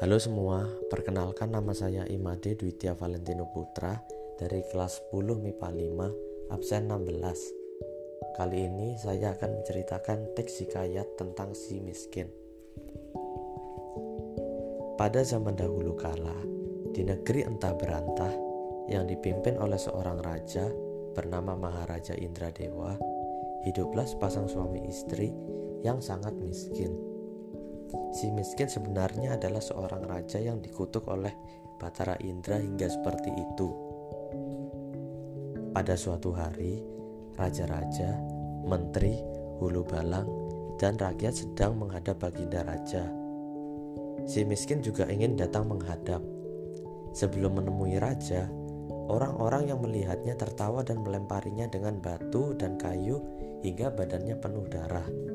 Halo semua, perkenalkan nama saya Imade Dwitya Valentino Putra dari kelas 10 MIPA 5, absen 16. Kali ini saya akan menceritakan teks hikayat tentang si miskin. Pada zaman dahulu kala, di negeri entah berantah yang dipimpin oleh seorang raja bernama Maharaja Indradewa, hiduplah sepasang suami istri yang sangat miskin. Si miskin sebenarnya adalah seorang raja yang dikutuk oleh Batara Indra hingga seperti itu. Pada suatu hari, raja-raja, menteri, hulu balang, dan rakyat sedang menghadap baginda raja. Si miskin juga ingin datang menghadap. Sebelum menemui raja, orang-orang yang melihatnya tertawa dan melemparinya dengan batu dan kayu hingga badannya penuh darah.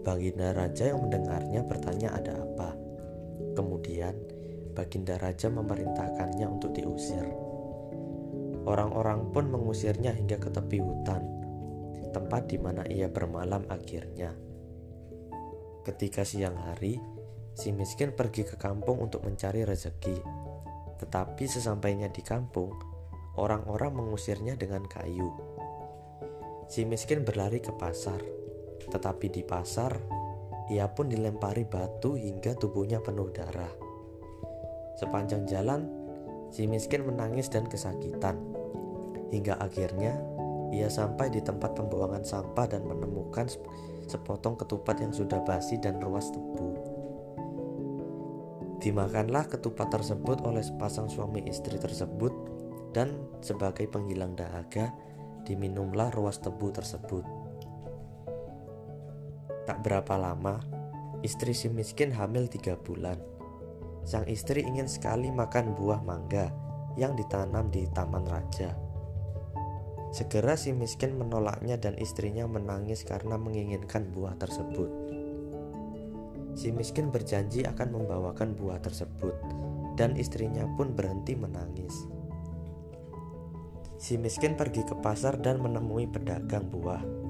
Baginda Raja yang mendengarnya bertanya ada apa. Kemudian, Baginda Raja memerintahkannya untuk diusir. Orang-orang pun mengusirnya hingga ke tepi hutan, tempat di mana ia bermalam akhirnya. Ketika siang hari, si miskin pergi ke kampung untuk mencari rezeki. Tetapi sesampainya di kampung, orang-orang mengusirnya dengan kayu. Si miskin berlari ke pasar tetapi di pasar, ia pun dilempari batu hingga tubuhnya penuh darah. Sepanjang jalan, si miskin menangis dan kesakitan. Hingga akhirnya, ia sampai di tempat pembuangan sampah dan menemukan sepotong ketupat yang sudah basi dan ruas tebu. Dimakanlah ketupat tersebut oleh sepasang suami istri tersebut dan sebagai penghilang dahaga diminumlah ruas tebu tersebut. Tak berapa lama, istri si miskin hamil tiga bulan. Sang istri ingin sekali makan buah mangga yang ditanam di taman raja. Segera si miskin menolaknya dan istrinya menangis karena menginginkan buah tersebut. Si miskin berjanji akan membawakan buah tersebut dan istrinya pun berhenti menangis. Si miskin pergi ke pasar dan menemui pedagang buah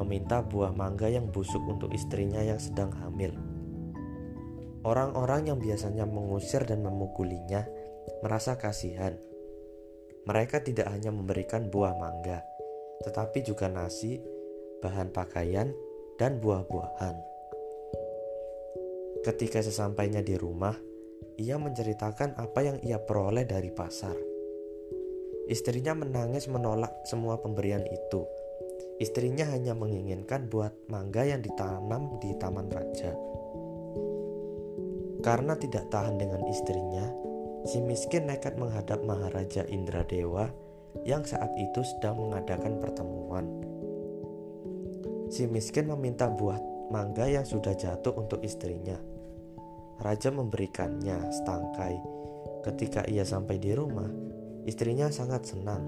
meminta buah mangga yang busuk untuk istrinya yang sedang hamil. Orang-orang yang biasanya mengusir dan memukulinya merasa kasihan. Mereka tidak hanya memberikan buah mangga, tetapi juga nasi, bahan pakaian, dan buah-buahan. Ketika sesampainya di rumah, ia menceritakan apa yang ia peroleh dari pasar. Istrinya menangis menolak semua pemberian itu Istrinya hanya menginginkan buat mangga yang ditanam di taman raja. Karena tidak tahan dengan istrinya, si miskin nekat menghadap Maharaja Indradewa yang saat itu sedang mengadakan pertemuan. Si miskin meminta buah mangga yang sudah jatuh untuk istrinya. Raja memberikannya setangkai. Ketika ia sampai di rumah, istrinya sangat senang.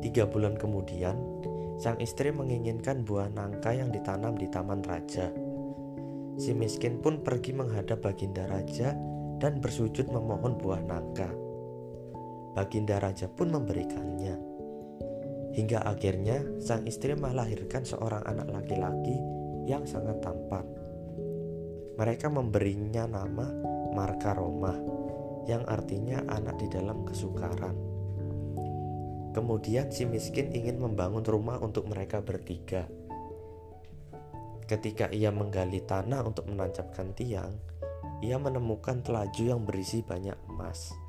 Tiga bulan kemudian, Sang istri menginginkan buah nangka yang ditanam di taman raja. Si miskin pun pergi menghadap Baginda Raja dan bersujud memohon buah nangka. Baginda Raja pun memberikannya. Hingga akhirnya sang istri melahirkan seorang anak laki-laki yang sangat tampan. Mereka memberinya nama Marka Roma, yang artinya anak di dalam kesukaran. Kemudian si miskin ingin membangun rumah untuk mereka bertiga. Ketika ia menggali tanah untuk menancapkan tiang, ia menemukan telaju yang berisi banyak emas.